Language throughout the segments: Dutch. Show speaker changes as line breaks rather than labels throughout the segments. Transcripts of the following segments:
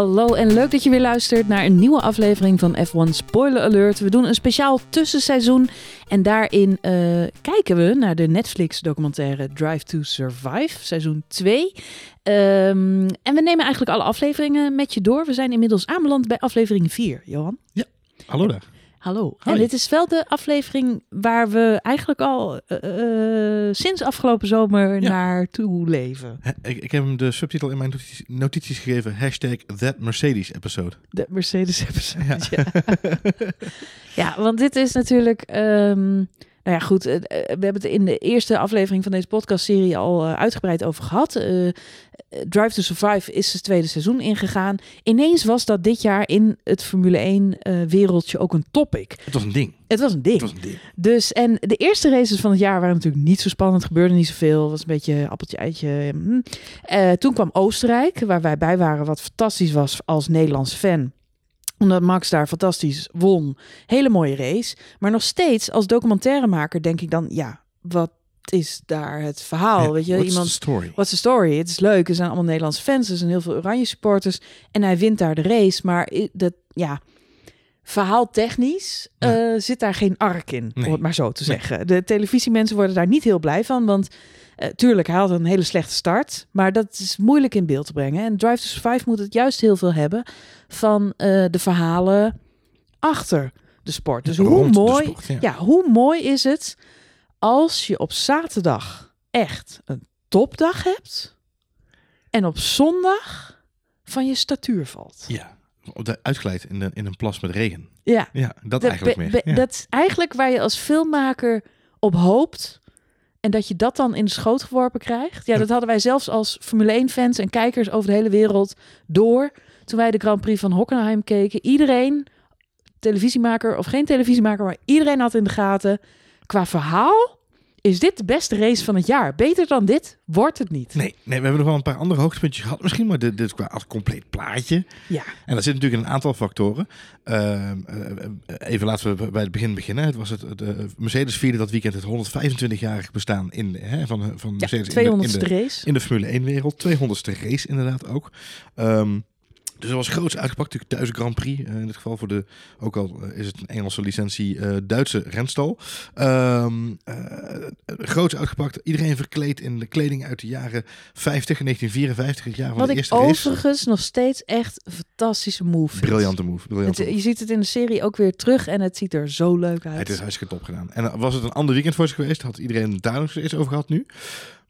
Hallo en leuk dat je weer luistert naar een nieuwe aflevering van F1 Spoiler Alert. We doen een speciaal tussenseizoen en daarin uh, kijken we naar de Netflix documentaire Drive to Survive, seizoen 2. Um, en we nemen eigenlijk alle afleveringen met je door. We zijn inmiddels aanbeland bij aflevering 4, Johan.
Ja, hallo daar.
Hallo. En dit is wel de aflevering waar we eigenlijk al uh, sinds afgelopen zomer ja. naartoe leven.
Ik, ik, heb hem de subtitel in mijn notities, notities gegeven. Hashtag That Mercedes episode.
That Mercedes episode, ja. Ja, ja want dit is natuurlijk... Um, nou ja, goed. we hebben het in de eerste aflevering van deze podcastserie al uitgebreid over gehad. Uh, Drive to Survive is het tweede seizoen ingegaan. Ineens was dat dit jaar in het Formule 1 uh, wereldje ook een topic.
Het was een ding.
Het was een ding.
Het was een ding.
Dus en de eerste races van het jaar waren natuurlijk niet zo spannend. Gebeurde niet zoveel. Was een beetje appeltje eitje. Hm. Uh, toen kwam Oostenrijk, waar wij bij waren, wat fantastisch was als Nederlands fan omdat Max daar fantastisch won. Hele mooie race. Maar nog steeds als documentairemaker denk ik dan, ja, wat is daar het verhaal?
Ja,
weet je, iemand.
story?
What's the story? Het is leuk. Er zijn allemaal Nederlandse fans. Er zijn heel veel Oranje supporters. En hij wint daar de race. Maar dat, ja, verhaaltechnisch
Ja.
eh, zit daar geen ark in, om
Nee.
het maar zo te
Nee.
zeggen. De televisiemensen worden daar niet heel blij van, want eh, tuurlijk, hij had een hele slechte start, maar dat is moeilijk in beeld te brengen. En Drive to Survive moet het juist heel veel hebben van eh, de verhalen achter de sport. Dus hoe
Rond
mooi,
sport, ja.
ja, hoe mooi is het als je op zaterdag echt een topdag hebt en op zondag van je statuur valt.
Ja, uitgeleid in, de, in een plas met regen.
Ja,
Ja, dat
de-
eigenlijk
be-
meer.
be-
Ja.
Dat is eigenlijk waar je als filmmaker op hoopt. En dat je dat dan in de schoot geworpen krijgt. Ja,
Ja.
dat hadden wij zelfs als Formule 1-fans en kijkers over de hele wereld door. Toen wij de Grand Prix van Hockenheim keken. Iedereen, televisiemaker of geen televisiemaker, maar iedereen had in de gaten. Qua verhaal is dit de beste race van het jaar. Beter dan dit wordt het niet.
Nee, nee, we hebben nog wel een paar andere hoogtepuntjes gehad. Misschien maar dit, dit qua compleet plaatje.
Ja,
En dat zit natuurlijk een aantal factoren. Ehm, eh, eh, even laten we bij het begin beginnen. Het was het, eh, Mercedes vierde dat weekend het 125-jarig bestaan in, hè, van, van
ja
Mercedes in de-
200ste
in de,
race.
in de Formule 1-wereld. 200ste race inderdaad ook. Ehm, dus dat was groots uitgepakt. Natuurlijk thuis Grand Prix. eh, in dit geval voor de, ook al eh, is het een Engelse licentie, eh, Duitse renstal. Eh, groots uitgepakt. Iedereen verkleed in de kleding uit de jaren 50, 1954, het jaar van
Wat
de
ik
eerste race.
overigens nog steeds echt een fantastische move vind.
Briljante move. Briljante
Het-
move.
je ziet het in de serie ook weer terug en het ziet er zo leuk uit.
Het is hartstikke top gedaan. En was het een ander weekend voor ze geweest, had iedereen het daar nog eens over gehad nu.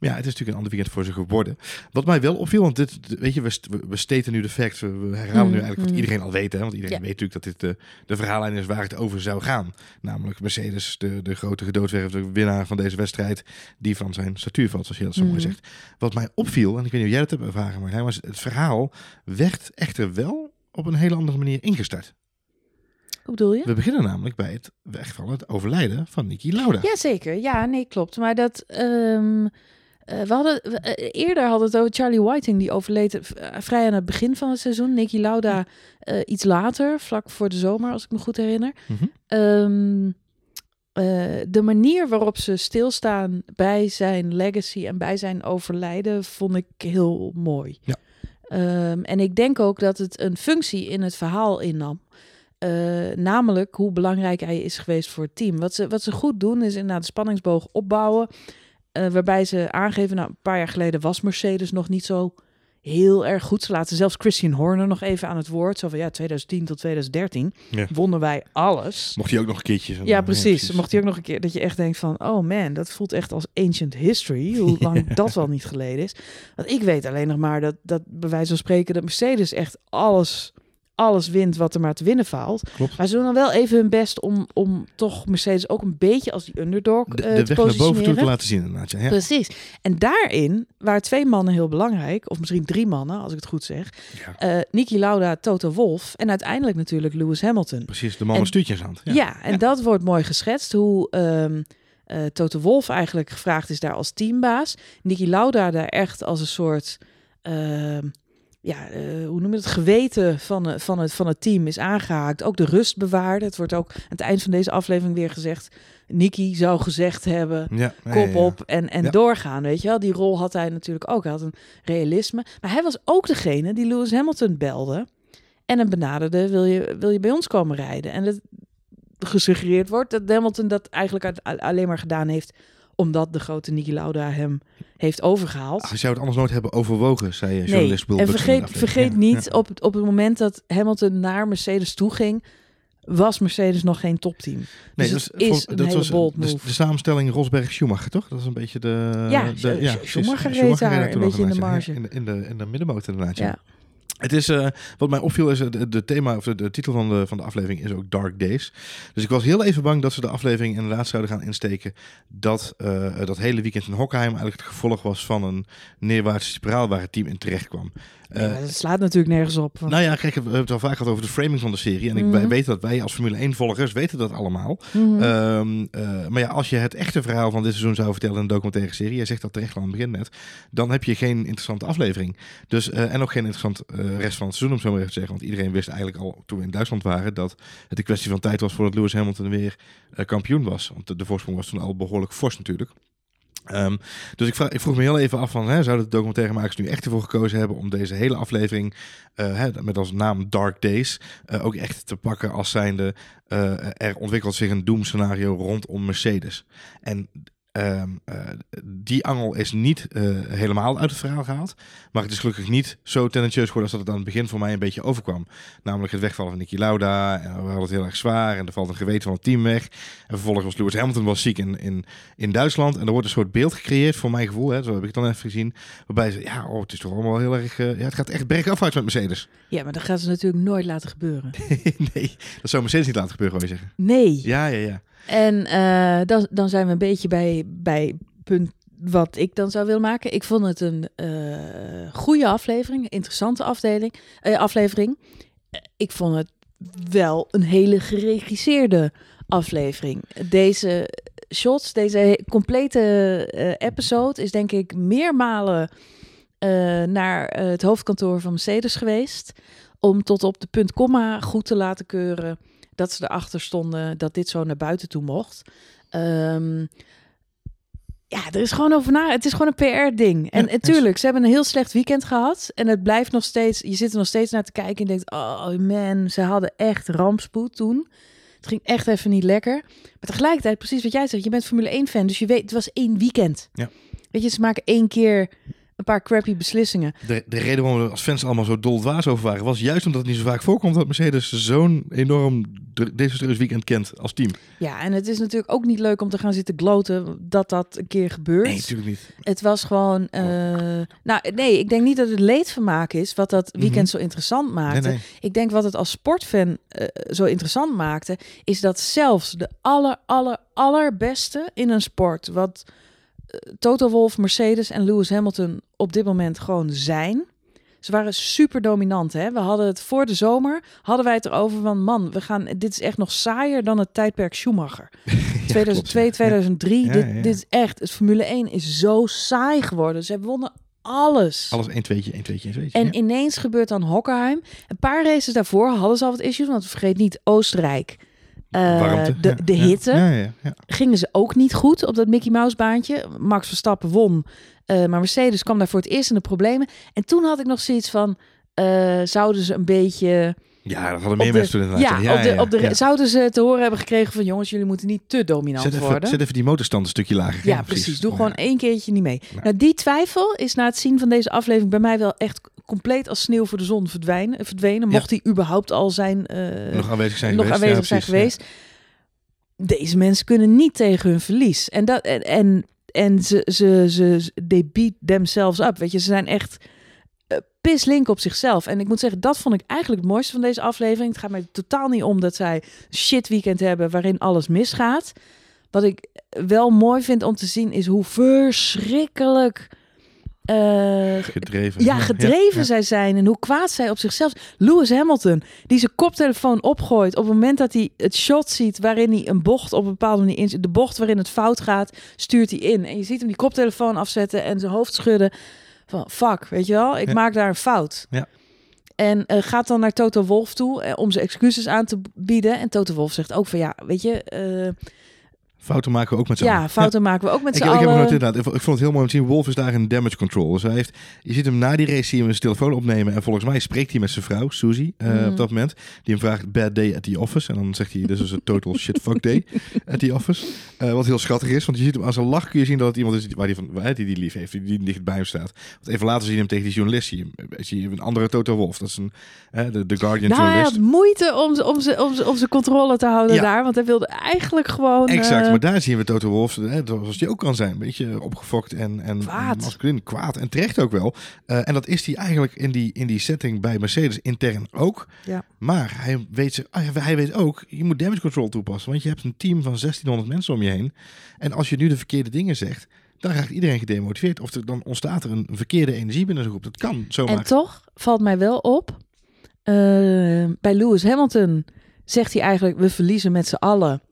Maar ja, het is natuurlijk een ander weekend voor ze geworden. Wat mij wel opviel, want dit, weet je, we, st- we- we steten nu de facts. We, herhalen nu
Mm,
eigenlijk wat
mm.
iedereen al weet. Hè? Want iedereen
Ja.
weet natuurlijk dat dit de, de verhaallijn is waar het over zou gaan. Namelijk Mercedes, de, de grote gedoodverfde winnaar van deze wedstrijd, die van zijn statuur valt, zoals je dat zo mooi
Mhm.
zegt. Wat mij opviel, en ik weet niet of jij dat hebt ervaren, maar het verhaal werd echter wel op een hele andere manier ingestart.
Hoe bedoel je?
We beginnen namelijk bij het wegvallen, het overlijden van Niki Lauda.
Jazeker, ja, nee, klopt. Maar dat. ehm, eh, we hadden we, eh, eerder hadden we het over Charlie Whiting, die overleed eh, vrij aan het begin van het seizoen. Nicky Lauda iets later, vlak voor de zomer, als ik me goed herinner.
Mhm.
Ehm, eh, de manier waarop ze stilstaan bij zijn legacy en bij zijn overlijden vond ik heel mooi.
Ja.
Ehm, en ik denk ook dat het een functie in het verhaal innam. Eh, namelijk hoe belangrijk hij is geweest voor het team. Wat ze, wat ze goed doen is inderdaad de spanningsboog opbouwen. Eh, waarbij ze aangeven, nou, een paar jaar geleden was Mercedes nog niet zo heel erg goed. Ze laten zelfs Christian Horner nog even aan het woord. Zo van ja, 2010 tot 2013
Ja.
wonnen wij alles.
Mocht hij ook nog een keertje. zo-
Ja, precies. Mocht hij ook nog een keer dat je echt denkt van, oh man, dat voelt echt als ancient history. Hoe lang dat wel niet geleden is. Want ik weet alleen nog maar dat, dat bij wijze van spreken dat Mercedes echt alles, alles wint wat er maar te winnen valt.
Klopt.
Maar ze doen dan wel even hun best om, om toch Mercedes ook een beetje als die underdog
De,
eh,
de
te
weg naar boven toe te laten zien inderdaad. Ja. Ja.
Precies. En daarin waren twee mannen heel belangrijk, of misschien drie mannen, als ik het goed zeg.
Ja,
Eh Niki Lauda, Toto Wolff en uiteindelijk natuurlijk Lewis Hamilton.
precies. De man
En-
met stuurtjes aan.
Ja,
Ja.
en dat wordt mooi geschetst. Hoe ehm eh, Toto Wolff eigenlijk gevraagd is daar als teambaas. Niki Lauda daar echt als een soort... ehm, ja, eh, hoe noem je het? Geweten van, eh, van, het, van het team is aangehaakt. Ook de rust bewaarde. Het wordt ook aan het eind van deze aflevering weer gezegd. Niki zou gezegd hebben.
Ja,
Kop
ja, ja.
op en, en doorgaan, weet je wel. Die rol had hij natuurlijk ook. Hij had een realisme. Maar hij was ook degene die Lewis Hamilton belde En een benaderde, wil je, wil je bij ons komen rijden? En het gesuggereerd wordt dat Hamilton dat eigenlijk alleen maar gedaan heeft omdat de grote Niki Lauda hem heeft overgehaald.
Als zou het anders nooit hebben overwogen, zei
Nee,
journalist Will
en vergeet, vergeet niet, op, het- op het moment dat Hamilton naar Mercedes toe ging, was Mercedes nog geen topteam.
Nee,
Dus
dat, is-
is
voor-
een
dat
hele
was
bold
de,
move.
de samenstelling Rosberg-Schumacher, toch? Dat is een beetje de...
Ja,
de, precies.
Schumacher reed daar een beetje in de
ja.
marge.
In de, in de, in de middenmotor inderdaad, ja. Het is, eh, wat mij opviel is, de, de thema, of de, titel van de, van de aflevering is ook Dark Days. Dus ik was heel even bang dat ze de aflevering inderdaad zouden gaan insteken dat eh, dat hele weekend in Hockenheim eigenlijk het gevolg was van een neerwaartse spiraal waar het team in terecht kwam.
Nee,
Eh,
dat slaat natuurlijk nergens op. want-
nou ja, kijk, we hebben het al vaak gehad over de framing van de serie. En ik
Mhm.
weten dat wij als Formule 1-volgers weten dat allemaal. Eh, maar ja, als je het echte verhaal van dit seizoen zou vertellen in een documentaire serie, jij zegt dat terecht al aan het begin net, dan heb je geen interessante aflevering. Dus, eh, en ook geen interessant rest van het seizoen, om zo maar even te zeggen. Want iedereen wist eigenlijk al toen we in Duitsland waren dat het een kwestie van tijd was voordat Lewis Hamilton weer kampioen was. Want de, de voorsprong was toen al behoorlijk fors natuurlijk. Ehm, dus ik, vraag, ik vroeg me heel even af van, hè, zouden de documentairemakers nu echt ervoor gekozen hebben om deze hele aflevering eh, hè, met als naam Dark Days eh, ook echt te pakken als zijnde eh, er ontwikkelt zich een doemscenario rondom Mercedes. En ehm, eh, die angel is niet eh, helemaal uit het verhaal gehaald. Maar het is gelukkig niet zo tendentieus geworden als dat het aan het begin voor mij een beetje overkwam. Namelijk het wegvallen van Niki Lauda. En we hadden het heel erg zwaar. En er valt een geweten van het team weg. En vervolgens was Lewis Hamilton was ziek in, in, in Duitsland. En er wordt een soort beeld gecreëerd, voor mijn gevoel. Hè, zo heb ik het dan even gezien. Waarbij ze, ja, oh, het is toch allemaal heel erg... eh, ja, het gaat echt bergafwaarts met Mercedes.
Ja, maar dat gaat ze natuurlijk nooit laten gebeuren.
nee, dat zou Mercedes niet laten gebeuren, wil je zeggen.
Nee.
Ja, ja, ja.
En eh, dan, dan zijn we een beetje bij, bij punt wat ik dan zou willen maken. Ik vond het een eh goede aflevering, interessante afdeling, eh, aflevering. Ik vond het wel een hele geregisseerde aflevering. Deze shots, deze complete episode is denk ik meermalen naar het hoofdkantoor van Mercedes geweest. Om tot op de punt komma goed te laten keuren dat ze erachter stonden dat dit zo naar buiten toe mocht. Ehm, ja, er is gewoon over na. Het is gewoon een PR-ding. En
Ja,
natuurlijk, ze hebben een heel slecht weekend gehad. En het blijft nog steeds. Je zit er nog steeds naar te kijken en denkt: oh man, ze hadden echt rampspoed toen. Het ging echt even niet lekker. Maar tegelijkertijd, precies wat jij zegt, je bent Formule 1-fan, dus je weet, het was één weekend.
Ja.
Weet je, ze maken één keer een paar crappy beslissingen.
De, de reden waarom we als fans allemaal zo doldwaas over waren, was juist omdat het niet zo vaak voorkomt dat Mercedes zo'n enorm desastreus weekend kent als team.
Ja, en het is natuurlijk ook niet leuk om te gaan zitten gloten dat dat een keer gebeurt.
Nee, natuurlijk niet.
Het was gewoon. eh, nou, nee, ik denk niet dat het leedvermaak is wat dat weekend
Mhm.
zo interessant maakte.
Nee, nee.
Ik denk wat het als sportfan eh, zo interessant maakte, is dat zelfs de aller, aller, allerbeste in een sport, wat Toto Wolff, Mercedes en Lewis Hamilton op dit moment gewoon zijn. Ze waren super dominant. Hè? We hadden het voor de zomer, hadden wij het erover van, man, we gaan, dit is echt nog saaier dan het tijdperk Schumacher. 2002,
klopt, ja.
2003,
Ja,
dit,
ja,
dit is echt, het Formule 1 is zo saai geworden. Ze wonnen alles.
Alles 1 tweetje, 1 tweetje, 1 tweetje.
En ineens gebeurt dan Hockenheim. Een paar races daarvoor hadden ze al wat issues. Want vergeet niet, Oostenrijk. Eh,
Warmte.
de, de
ja,
hitte.
Ja, ja, ja.
Gingen ze ook niet goed op dat Mickey Mouse baantje. Max Verstappen won. eh, maar Mercedes kwam daar voor het eerst in de problemen. En toen had ik nog zoiets van... eh, zouden ze een beetje...
Ja, dat hadden meer mensen toen
ja, op de, op de,
ja.
zouden ze te horen hebben gekregen van... jongens, jullie moeten niet te dominant
Zet even,
worden.
zet even die motorstand een stukje lager.
Ja, precies. Doe gewoon één keertje niet mee. Nou, die twijfel is na het zien van deze aflevering bij mij wel echt compleet als sneeuw voor de zon verdwijnen, verdwenen.
Ja.
Mocht hij überhaupt al zijn, eh,
Nog aanwezig zijn
nog
geweest.
aanwezig zijn geweest. Deze mensen kunnen niet tegen hun verlies. En, dat, en, en, en ze, ze, ze, they beat themselves up. Weet je, ze zijn echt eh, pislink op zichzelf. En ik moet zeggen, dat vond ik eigenlijk het mooiste van deze aflevering. Het gaat mij totaal niet om dat zij shit weekend hebben waarin alles misgaat. Wat ik wel mooi vind om te zien is hoe verschrikkelijk eh,
ja. Gedreven.
ja, gedreven
ja.
zij zijn en hoe kwaad zij op zichzelf. Lewis Hamilton, die zijn koptelefoon opgooit op het moment dat hij het shot ziet waarin hij een bocht op een bepaalde manier in de bocht waarin het fout gaat, stuurt hij in en je ziet hem die koptelefoon afzetten en zijn hoofd schudden van fuck, weet je wel, ik
Ja.
maak daar een fout.
Ja.
En eh, gaat dan naar Toto Wolf toe eh, om zijn excuses aan te bieden. En Toto Wolf zegt ook van ja, weet je,
Fouten maken we ook met z'n.
Ja, fouten maken we ook met
Ik,
z'n
ik, heb hem
allen.
genoteerd, inderdaad. ik vond het heel mooi om te zien. Wolf is daar in damage control. Dus hij heeft, je ziet hem na die race zie je hem zijn telefoon opnemen. En volgens mij spreekt hij met zijn vrouw, Susie, eh,
Mhm.
op dat moment. Die hem vraagt, bad day at the office. En dan zegt hij, this is a total shit fuck day at the office. Eh, wat heel schattig is, want je ziet hem aan zijn lach kun je zien dat het iemand is waar die, van, waar die die lief heeft. Die, die dicht bij hem staat. Want even later zie je hem tegen die journalist. Zie je, zie je een andere Toto Wolf. Dat is een, eh, de, de Guardian
Nou, hij
journalist.
had moeite om, om, ze, om, ze- om zijn controle te houden
Ja.
daar. Want hij wilde eigenlijk gewoon...
Exact,
eh,
maar daar zien we Toto Wolff, hè, zoals die ook kan zijn. Een beetje opgefokt en, en
Kwaad.
masculin, kwaad en terecht ook wel. Eh, en dat is hij eigenlijk in die, in die setting bij Mercedes intern ook.
Ja.
Maar hij weet, zich, ah, hij weet ook, je moet damage control toepassen. Want je hebt een team van 1600 mensen om je heen. En als je nu de verkeerde dingen zegt, dan raakt iedereen gedemotiveerd. Of er, dan ontstaat er een verkeerde energie binnen zo'n groep. Dat kan zomaar.
En toch valt mij wel op. eh, bij Lewis Hamilton zegt hij eigenlijk: we verliezen met z'n allen.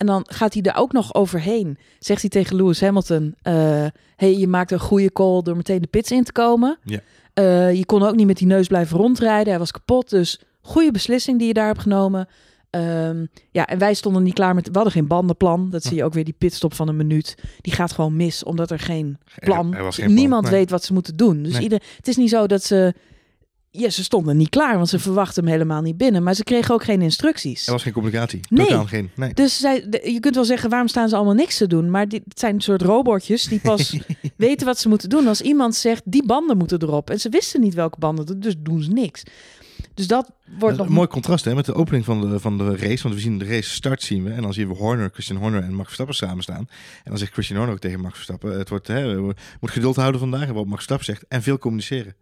En dan gaat hij er ook nog overheen. Zegt hij tegen Lewis Hamilton: eh, hey, je maakt een goede call door meteen de pits in te komen.
Ja.
Eh, je kon ook niet met die neus blijven rondrijden. Hij was kapot. Dus goede beslissing die je daar hebt genomen. Ehm, ja, en wij stonden niet klaar met. We hadden geen bandenplan. Dat zie je ook weer die pitstop van een minuut. Die gaat gewoon mis, omdat er geen plan.
Er- er was geen plan,
Niemand
nee.
weet wat ze moeten doen. Dus
Nee.
ieder, het is niet zo dat ze. Ja, ze stonden niet klaar, want ze verwachten hem helemaal niet binnen. Maar ze kregen ook geen instructies.
Er was geen communicatie.
Nee.
Totaal geen. Nee.
Dus zij, de- je kunt wel zeggen, waarom staan ze allemaal niks te doen? Maar dit het zijn een soort robotjes die pas weten wat ze moeten doen. Als iemand zegt, die banden moeten erop. En ze wisten niet welke banden, dus doen ze niks. Dus dat wordt
Dat
nog...
een mooi contrast hè, met de opening van de, van de race. Want we zien de race start zien we. En dan zien we Horner, Christian Horner en Max Verstappen samen staan. En dan zegt Christian Horner ook tegen Max Verstappen. Het wordt, hè, moet geduld houden vandaag. Wat Max Verstappen zegt. En veel communiceren.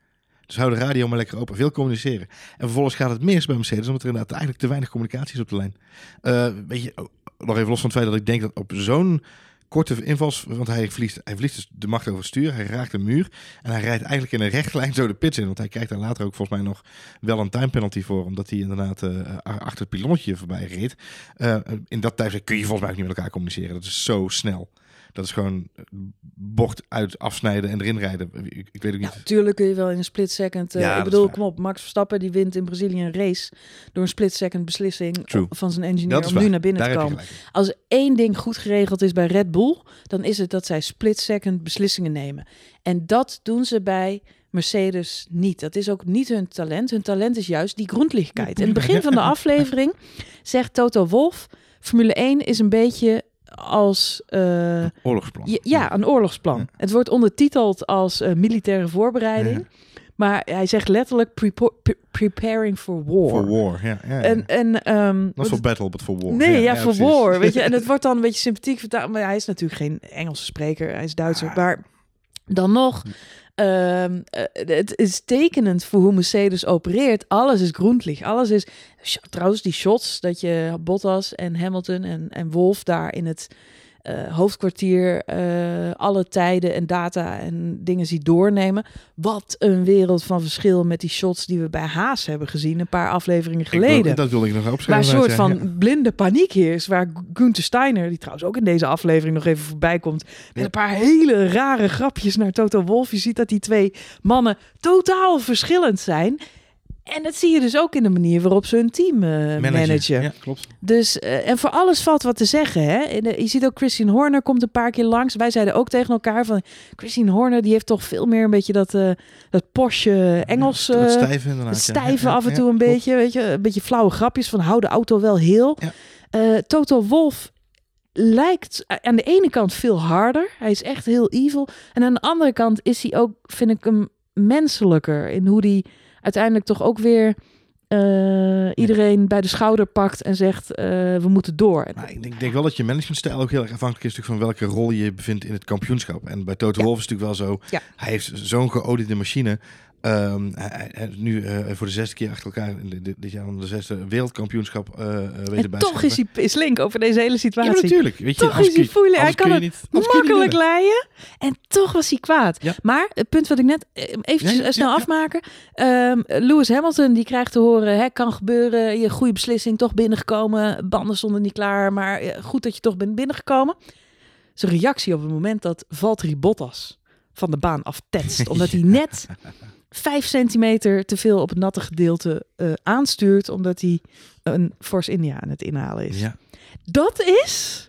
Dus hou de radio maar lekker open. Veel communiceren. En vervolgens gaat het mis bij Mercedes. Omdat er inderdaad eigenlijk te weinig communicatie is op de lijn. Eh, weet je, oh, nog even los van het feit dat ik denk dat op zo'n korte invals... Want hij verliest, hij verliest dus de macht over het stuur. Hij raakt een muur. En hij rijdt eigenlijk in een rechte lijn zo de pits in. Want hij krijgt daar later ook volgens mij nog wel een time penalty voor. Omdat hij inderdaad eh, achter het pilonnetje voorbij reed. Eh, in dat tijdstip kun je volgens mij ook niet met elkaar communiceren. Dat is zo snel. Dat is gewoon eh, bocht uit afsnijden en erin rijden. Ik, ik weet ook
Ja,
niet.
natuurlijk kun je wel in een split second. eh,
Ja,
ik bedoel, kom op, Max Verstappen die wint in Brazilië een race door een split second beslissing
True.
van zijn engineer
Dat is
om
waar.
nu naar binnen
Daar
te komen. Als één ding goed geregeld is bij Red Bull, dan is het dat zij split second beslissingen nemen. En dat doen ze bij Mercedes niet. Dat is ook niet hun talent. Hun talent is juist die grondlichtheid. In het begin van de aflevering zegt Toto Wolff: Formule 1 is een beetje als. eh,
Oorlogsplan.
ja, ja, een oorlogsplan.
Ja.
Het wordt ondertiteld als eh, militaire voorbereiding. Maar hij zegt letterlijk pre- preparing for war.
For war, ja.
En, en, ehm,
Not for battle, but for war.
Nee, ja, voor
precies.
war. Weet je, en het wordt dan een beetje sympathiek vertaald. Maar hij is natuurlijk geen Engelse spreker, hij is Duitser.
Ah.
Maar dan nog, ehm, eh, het is tekenend voor hoe Mercedes opereert. Alles is groenlicht. Alles is. Trouwens, die shots dat je Bottas en Hamilton en, en Wolf daar in het eh, hoofdkwartier eh, alle tijden en data en dingen ziet doornemen. Wat een wereld van verschil met die shots die we bij Haas hebben gezien een paar afleveringen
wil-
geleden.
dat wilde ik nog
Waar
opschrijven.
een soort van blinde paniek heerst. Waar Gunther Steiner, die trouwens ook in deze aflevering nog even voorbij komt. Met
Ja.
een paar hele rare grapjes naar Toto Wolff. Je ziet dat die twee mannen totaal verschillend zijn. En dat zie je dus ook in de manier waarop ze hun team
ja.
managen.
Ja, klopt.
Dus, eh, en voor alles valt wat te zeggen. Hè? Je ziet ook Christine Horner komt een paar keer langs. Wij zeiden ook tegen elkaar van... Christine Horner die heeft toch veel meer een beetje dat, eh dat Porsche Engels...
Ja, inderdaad.
stijven
Ja,
af en toe een beetje, weet je, een beetje flauwe grapjes van hou de auto wel heel.
Ja.
Toto Wolf lijkt aan de ene kant veel harder. Hij is echt heel evil. En aan de andere kant is hij ook, vind ik hem menselijker in hoe hij uiteindelijk toch ook weer eh, iedereen bij de schouder pakt en zegt eh, we moeten door.
Maar ik denk, denk wel dat je managementstijl ook heel erg afhankelijk is van welke rol je je bevindt in het kampioenschap. En bij Toto
Ja.
Wolff is het natuurlijk wel zo.
Ja.
Hij heeft zo'n geoliede machine. Ehm, hij, hij- hij is nu eh, voor de zesde keer achter elkaar dit, dit jaar om de zesde wereldkampioenschap eh weten
En toch is hij pislink over deze hele
Ja,
situatie.
maar natuurlijk. Weet je,
Toch
anders
is hij
je-
foeilijk. Hij kan
je
het
niet- je
makkelijk leien. En toch was hij kwaad.
Ja.
Maar het punt wat ik net eventjes
Ja, ja,
snel
ja, ja.
afmaken. Ehm, Lewis Hamilton die krijgt te horen, hè, kan gebeuren. Je goede beslissing, toch binnengekomen. Banden stonden niet klaar, maar goed dat je toch bent binnengekomen. Zijn reactie op het moment dat Valtteri Bottas van de baan aftetst. Omdat hij net vijf centimeter te veel op het natte gedeelte eh, aanstuurt. Omdat hij een Force India aan het inhalen is.
Ja.
Dat is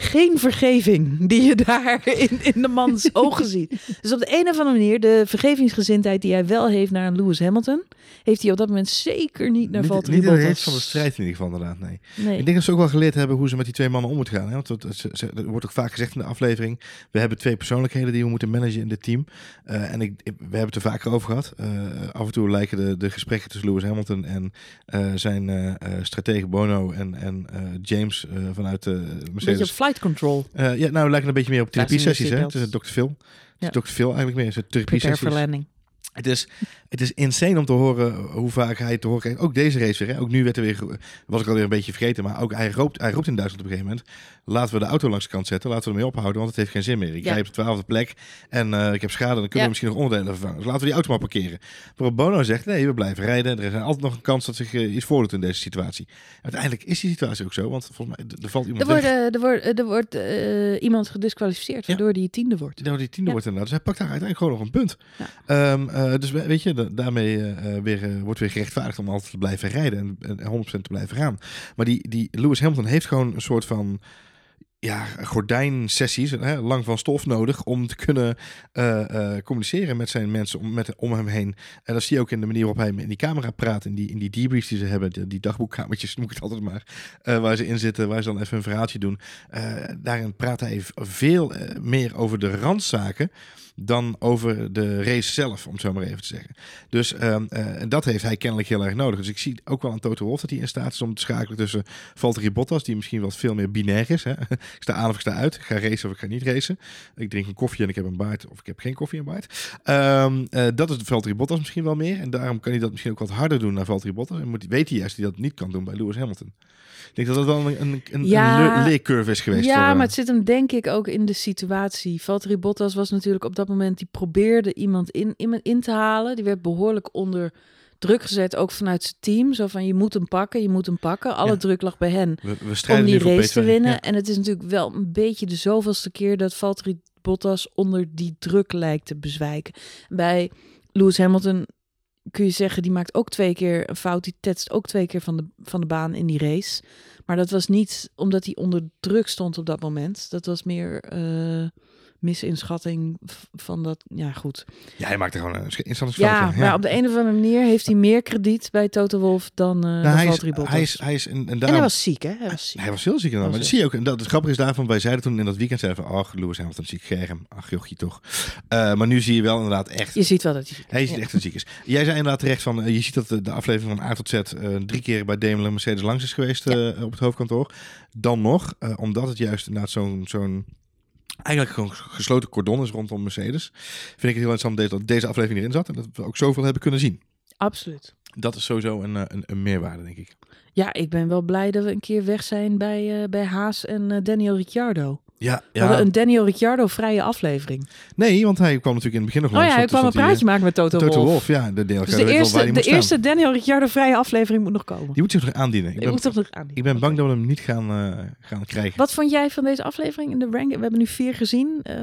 geen vergeving die je daar in, in de mans ogen ziet. Dus op de een of andere manier, de vergevingsgezindheid die hij wel heeft naar een Lewis Hamilton, heeft hij op dat moment zeker niet naar
Niet,
Valtteri
niet in de race van de strijd in ieder geval inderdaad, nee.
Nee.
Ik denk dat ze ook wel geleerd hebben hoe ze met die twee mannen om moeten gaan. Hè? Want dat, dat- ze- ze- er wordt ook vaak gezegd in de aflevering, we hebben twee persoonlijkheden die we moeten managen in dit team. Eh, en ik, we hebben het er vaker over gehad. Eh, af en toe lijken de, de gesprekken tussen Lewis Hamilton en eh, zijn stratege Bono en, en eh, James vanuit de Mercedes.
Flight control.
Eh, ja, nou lijken een beetje meer op
Fasten your
therapie-sessies. hè? Het is een Dr. Phil. Het
Ja.
is Dr. Phil eigenlijk meer. Het is een
Prepare for
therapie-sessies.
landing.
Het is, het is insane om te horen hoe vaak hij te horen krijgt. Ook deze race weer. Hè? Ook nu werd er weer, was ik alweer een beetje vergeten. Maar ook hij roept, hij roept in Duitsland op een gegeven moment. Laten we de auto langs de kant zetten. Laten we ermee ophouden, want het heeft geen zin meer. Ik
Ja.
rij op de twaalfde plek en eh, ik heb schade. Dan kunnen
Ja.
we misschien nog onderdelen vervangen. Dus laten we die auto maar parkeren. Waarop Bono zegt, nee, we blijven rijden. Er is altijd nog een kans dat zich eh, iets voordoet in deze situatie. Uiteindelijk is die situatie ook zo. Want volgens mij, er- valt iemand
Er wordt, er wordt, er wordt eh, iemand gedisqualificeerd,
Ja.
waardoor die tiende wordt.
Nou, die tiende
Ja.
wordt inderdaad. Dus hij pakt daar uiteindelijk gewoon nog een punt.
Ja.
Ehm, eh, dus we- weet je, da- daarmee eh, eh, weer, eh, wordt weer gerechtvaardigd om altijd te blijven rijden en, en 100% te blijven gaan. Maar die, die Lewis Hamilton heeft gewoon een soort van ja, gordijnsessies, hè, lang van stof nodig om te kunnen eh, eh, communiceren met zijn mensen om, met, om hem heen. En dat zie je ook in de manier waarop hij in die camera praat, in die, in die debriefs die ze hebben, die, dagboekkamertjes noem ik het altijd maar, eh, waar ze in zitten, waar ze dan even een verhaaltje doen. Daarin praat hij veel meer over de randzaken dan over de race zelf, om het zo maar even te zeggen. Dus ehm, eh, en dat heeft hij kennelijk heel erg nodig. Dus ik zie ook wel aan Toto Wolff dat hij in staat is om te schakelen tussen Valtteri Bottas, die misschien wat veel meer binair is. Hè? Ik sta aan of ik sta uit. Ik ga racen of ik ga niet racen. Ik drink een koffie en ik heb een baard of ik heb geen koffie en baard. Ehm, eh, dat is Valtteri Bottas misschien wel meer. En daarom kan hij dat misschien ook wat harder doen naar Valtteri Bottas. En moet, weet hij juist dat hij dat niet kan doen bij Lewis Hamilton. Ik denk dat dat wel een, een, een,
Ja.
een le- leercurve is geweest.
Ja,
voor, eh,
maar het zit hem denk ik ook in de situatie. Valtteri Bottas was natuurlijk op dat moment, die probeerde iemand in, in, in te halen. Die werd behoorlijk onder druk gezet, ook vanuit zijn team. Zo van, je moet hem pakken, je moet hem pakken. Alle
Ja.
druk lag bij hen
we, we
om die race te
P2.
winnen.
Ja.
En het is natuurlijk wel een beetje de zoveelste keer dat Valtteri Bottas onder die druk lijkt te bezwijken. Bij Lewis Hamilton kun je zeggen, die maakt ook twee keer een fout. Die tetst ook twee keer van de, van de baan in die race. Maar dat was niet omdat hij onder druk stond op dat moment. Dat was meer eh, misinschatting van dat. Ja, goed.
Ja, hij maakt er gewoon een instandsfout.
Ja, maar op de een of andere manier heeft hij meer krediet bij Toto Wolff dan, dan
Nou, hij, is, hij is, hij is, en, en,
en
daarom,
hij was ziek, hè? Hij was ziek.
Hij was heel ziek inderdaad. Maar dat zie je ook. En dat, het grappige is daarvan, wij zeiden toen in dat weekend, zeiden van, ach, Lewis Hamilton ziek germ. Ach, jochie toch. Eh, maar nu zie je wel inderdaad echt,
Je ziet wel dat hij ziek is.
hij is
Ja.
echt een ziek is. Jij zei inderdaad terecht van, eh, je ziet dat de, de aflevering van A tot Z drie keer bij Daimler Mercedes langs is geweest op het hoofdkantoor. Dan nog, omdat het juist inderdaad zo'n, zo'n eigenlijk gewoon gesloten cordon is rondom Mercedes, vind ik het heel interessant deze, dat deze aflevering erin zat en dat we ook zoveel hebben kunnen zien.
Absoluut.
Dat is sowieso een, eh, een, een meerwaarde, denk ik.
Ja, ik ben wel blij dat we een keer weg zijn bij, eh, bij Haas en eh, Daniel Ricciardo.
Ja,
hadden een Daniel Ricciardo vrije aflevering.
nee, want hij kwam natuurlijk in het begin nog
Oh ja,
langs,
hij kwam een praatje maken met Toto,
Toto
Wolff.
Wolff, ja. De deel
Dus de eerste, de eerste Daniel Ricciardo vrije aflevering moet nog komen.
Die moet zich nog aandienen. Ik ben,
moet toch nog aan.
ik ben bang dat we hem niet gaan, eh, gaan krijgen.
Wat vond jij van deze aflevering in de ranking? We hebben nu vier gezien. Eh,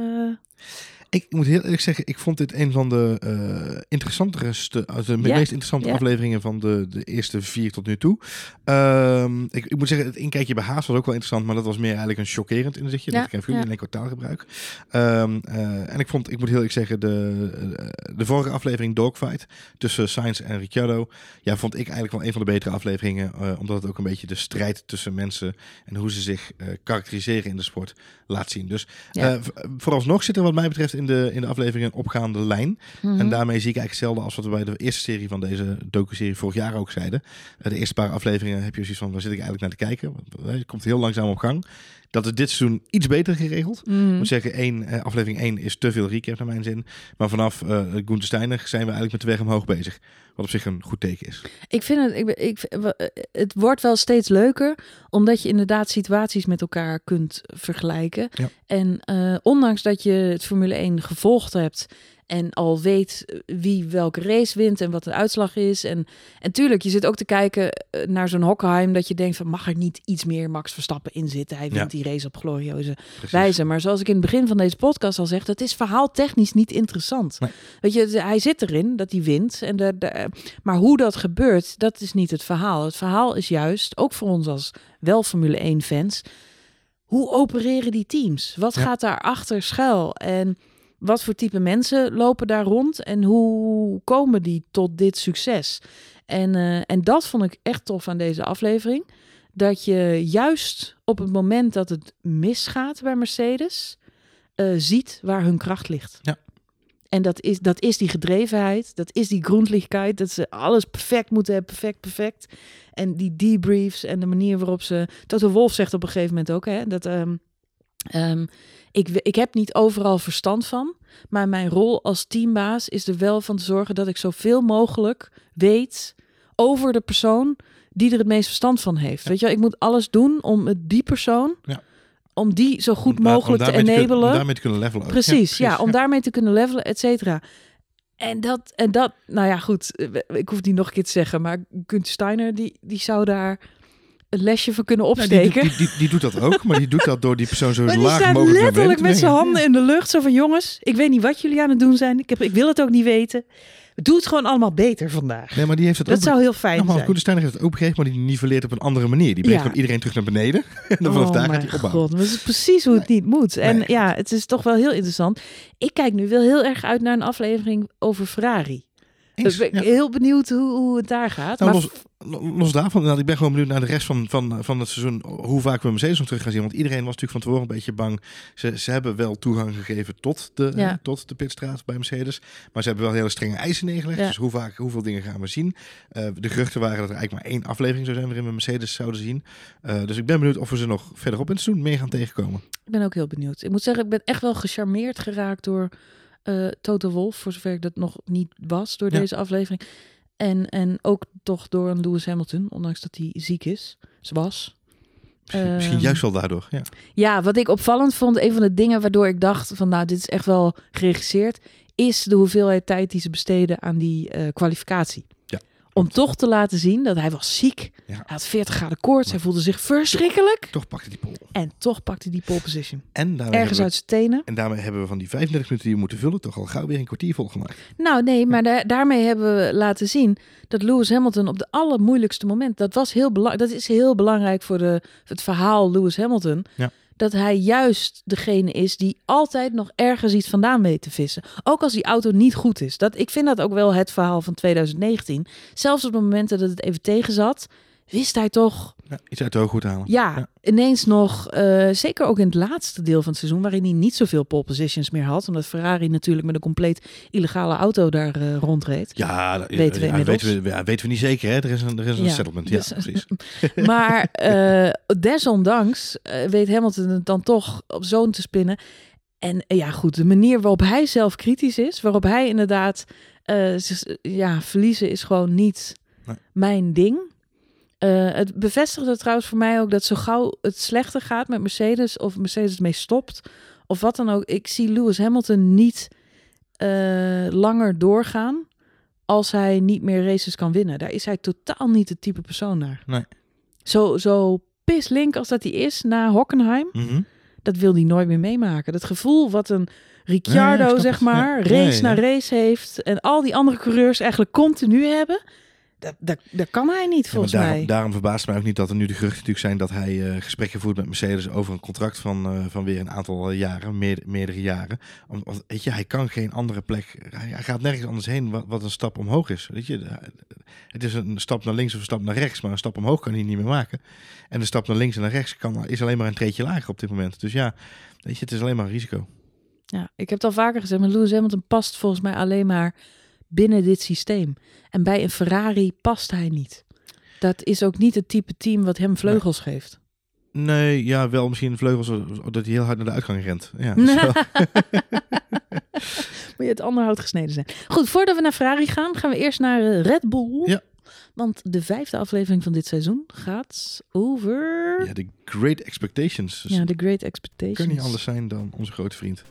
Ik moet heel eerlijk zeggen, ik vond dit een van de eh interessantere, uh, de meest interessante afleveringen van de, de eerste vier tot nu toe. Ehm, ik, ik moet zeggen, het inkijkje bij Haas was ook wel interessant, maar dat was meer eigenlijk een chockerend inzichtje. Dat ik even
ja.
in een kwartaalgebruik. Ehm, eh, en ik vond, ik moet heel eerlijk zeggen, de, eh, de vorige aflevering Dogfight tussen Sainz en Ricciardo, ja, vond ik eigenlijk wel een van de betere afleveringen, eh, omdat het ook een beetje de strijd tussen mensen en hoe ze zich eh, karakteriseren in de sport laat zien. Dus eh, vooralsnog zit er wat mij betreft in de, in de aflevering een opgaande lijn.
mhm.
En daarmee zie ik eigenlijk hetzelfde als wat we bij de eerste serie van deze docu-serie vorig jaar ook zeiden. Eh, de eerste paar afleveringen heb je zoiets van, waar zit ik eigenlijk naar te kijken? Want, eh, Het komt heel langzaam op gang. Dat is dit seizoen iets beter geregeld.
Mhm.
Ik moet zeggen, één, eh, aflevering 1 is te veel recap naar mijn zin. Maar vanaf eh Gunther Steiner zijn we eigenlijk met de weg omhoog bezig. Wat op zich een goed teken is.
Ik vind het, ik, ik, het wordt wel steeds leuker, omdat je inderdaad situaties met elkaar kunt vergelijken.
Ja.
En eh, ondanks dat je het Formule 1 gevolgd hebt en al weet eh, wie welke race wint en wat de uitslag is. En, en tuurlijk, je zit ook te kijken eh, naar zo'n Hockenheim, dat je denkt van mag er niet iets meer Max Verstappen in zitten? Hij wint
Ja.
die race op glorieuze
Precies.
wijze. Maar zoals ik in het begin van deze podcast al zeg, dat is verhaaltechnisch niet interessant.
Nee.
Weet je, hij zit erin dat hij wint. En de, de, maar hoe dat gebeurt, dat is niet het verhaal. Het verhaal is juist, ook voor ons als wel Formule 1 fans, hoe opereren die teams? Wat
Ja.
gaat daar achter schuil? En wat voor type mensen lopen daar rond? En hoe komen die tot dit succes? En, eh, en dat vond ik echt tof aan deze aflevering. Dat je juist op het moment dat het misgaat bij Mercedes, eh, ziet waar hun kracht ligt.
Ja.
En dat is, dat is die gedrevenheid, dat is die groenlichkeit, dat ze alles perfect moeten hebben, perfect, perfect. En die debriefs en de manier waarop ze... Toto Wolf zegt op een gegeven moment ook, hè, dat... ehm, ehm, ik, ik heb niet overal verstand van, maar mijn rol als teambaas is er wel van te zorgen dat ik zoveel mogelijk weet over de persoon die er het meest verstand van heeft. Weet je, ik moet alles doen om het- die persoon,
Ja.
om die zo goed
Om daar- om
mogelijk te enabelen.
om daarmee te kunnen levelen.
Precies, ja, om daarmee te kunnen levelen, et cetera. En dat, en dat, nou ja, goed, eh, ik hoef niet nog een keer te zeggen, maar Gunther Steiner, die, die zou daar een lesje voor kunnen
Ja, die,
opsteken.
die, die, die doet dat ook, maar die doet dat door die persoon zo
maar
laag mogelijk naar
letterlijk met zijn handen in de lucht, zo van jongens, ik weet niet wat jullie aan het doen zijn, ik, heb, ik wil het ook niet weten. Doe het gewoon allemaal beter vandaag.
Nee, maar die heeft het
Dat
ook
zou heel fijn zijn.
Koenestein heeft het ook begrepen, maar die niveleert op een andere manier. Die brengt
Ja.
iedereen terug naar beneden. en dan vanaf
oh
daar gaat hij opbouwen.
god, maar dat is precies hoe het niet moet. En
Nee.
ja, het is toch wel heel interessant. Ik kijk nu wel heel erg uit naar een aflevering over Ferrari.
Eens,
Ik ben
ja.
heel benieuwd hoe, hoe het daar gaat.
Nou,
maar
los, los daarvan, inderdaad, ik ben gewoon benieuwd naar de rest van, van, van het seizoen. Hoe vaak we Mercedes nog terug gaan zien. Want iedereen was natuurlijk van tevoren een beetje bang. Ze, ze hebben wel toegang gegeven tot de,
Ja.
eh, tot de pitstraat bij Mercedes. Maar ze hebben wel hele strenge eisen neergelegd.
Ja.
Dus hoe vaak, hoeveel dingen gaan we zien? Eh, de geruchten waren dat er eigenlijk maar één aflevering zou zijn waarin we Mercedes zouden zien. Eh, dus ik ben benieuwd of we ze nog verderop in het seizoen meer gaan tegenkomen.
Ik ben ook heel benieuwd. Ik moet zeggen, ik ben echt wel gecharmeerd geraakt door eh Toto Wolf, voor zover ik dat nog niet was door
Ja.
deze aflevering. En, en ook toch door een Lewis Hamilton, ondanks dat hij ziek is. Ze was.
Misschien, misschien
Ehm,
juist wel daardoor. Ja.
Ja, wat ik opvallend vond, een van de dingen waardoor ik dacht van nou, dit is echt wel geregisseerd, is de hoeveelheid tijd die ze besteden aan die eh, kwalificatie. Om toch te laten zien dat hij was ziek.
Ja.
Hij had 40 graden koorts, hij voelde zich verschrikkelijk.
Toch pakte die pol.
En toch pakte hij die pole position.
En
Ergens uit zijn tenen.
en daarmee hebben we van die 35 minuten die we moeten vullen, toch al gauw weer een kwartier volgemaakt.
Nou nee, maar da- daarmee hebben we laten zien dat Lewis Hamilton op de allermoeilijkste moment, dat, was heel bela- dat is heel belangrijk voor de, het verhaal Lewis Hamilton,
Ja.
Dat hij juist degene is die altijd nog ergens iets vandaan weet te vissen. Ook als die auto niet goed is. Dat, ik vind dat ook wel het verhaal van 2019. Zelfs op de momenten dat het even tegen zat, wist hij toch
Ja, iets uit de hoogte halen.
ja,
Ja.
ineens nog, eh, zeker ook in het laatste deel van het seizoen, waarin hij niet zoveel pole positions meer had, omdat Ferrari natuurlijk met een compleet illegale auto daar eh, rondreed.
Ja, dat-
Weten we
ja, weten, we, ja, weten we niet zeker. Hè? Er is een, er is een settlement. Ja,
dus-
precies.
Maar eh, desondanks weet Hamilton het dan toch op zo'n te spinnen. En ja, goed, de manier waarop hij zelf kritisch is, waarop hij inderdaad, ja, verliezen is gewoon niet
Nee.
mijn ding. Eh, het bevestigde trouwens voor mij ook dat zo gauw het slechter gaat met Mercedes, of Mercedes mee stopt, of wat dan ook. Ik zie Lewis Hamilton niet eh, langer doorgaan als hij niet meer races kan winnen. Daar is hij totaal niet het type persoon naar.
Nee.
Zo, zo pislink als dat hij is na Hockenheim,
Mhm.
dat wil hij nooit meer meemaken. Dat gevoel wat een Ricciardo, zeg
het.
maar, race na race heeft en al die andere coureurs eigenlijk continu hebben. Dat, dat, dat kan hij niet,
Ja,
volgens
daarom,
mij.
daarom verbaast mij ook niet dat er nu de geruchten natuurlijk zijn dat hij eh, gesprekken voert met Mercedes over een contract van, eh, van weer een aantal eh, jaren, meer, meerdere jaren. Om, om- weet je, hij kan geen andere plek, hij, hij gaat nergens anders heen wat, wat een stap omhoog is. Weet je, het is een stap naar links of een stap naar rechts, maar een stap omhoog kan hij niet meer maken. En de stap naar links en naar rechts kan, is alleen maar een treetje lager op dit moment. Dus ja, weet je, het is alleen maar een risico.
Ja, ik heb het al vaker gezegd, maar Lewis Hamilton past volgens mij alleen maar binnen dit systeem. En bij een Ferrari past hij niet. Dat is ook niet het type team wat hem vleugels geeft.
Nee, ja, wel misschien vleugels, dat hij heel hard naar de uitgang rent. Ja,
Moet je het onderhoud gesneden zijn. Goed, voordat we naar Ferrari gaan, gaan we eerst naar eh, Red Bull.
Ja.
Want de vijfde aflevering van dit seizoen gaat over
ja, de Great Expectations. Dus
ja, The Great Expectations.
kan niet anders zijn dan onze grote vriend.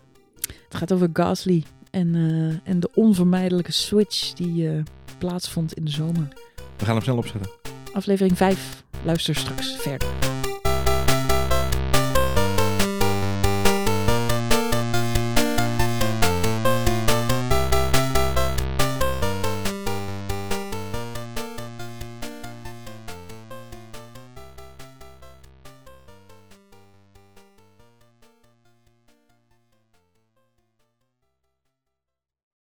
Het gaat over Gasly en, eh, en de onvermijdelijke switch die eh, plaatsvond in de zomer.
We gaan hem snel opzetten.
Aflevering 5. Luister straks verder.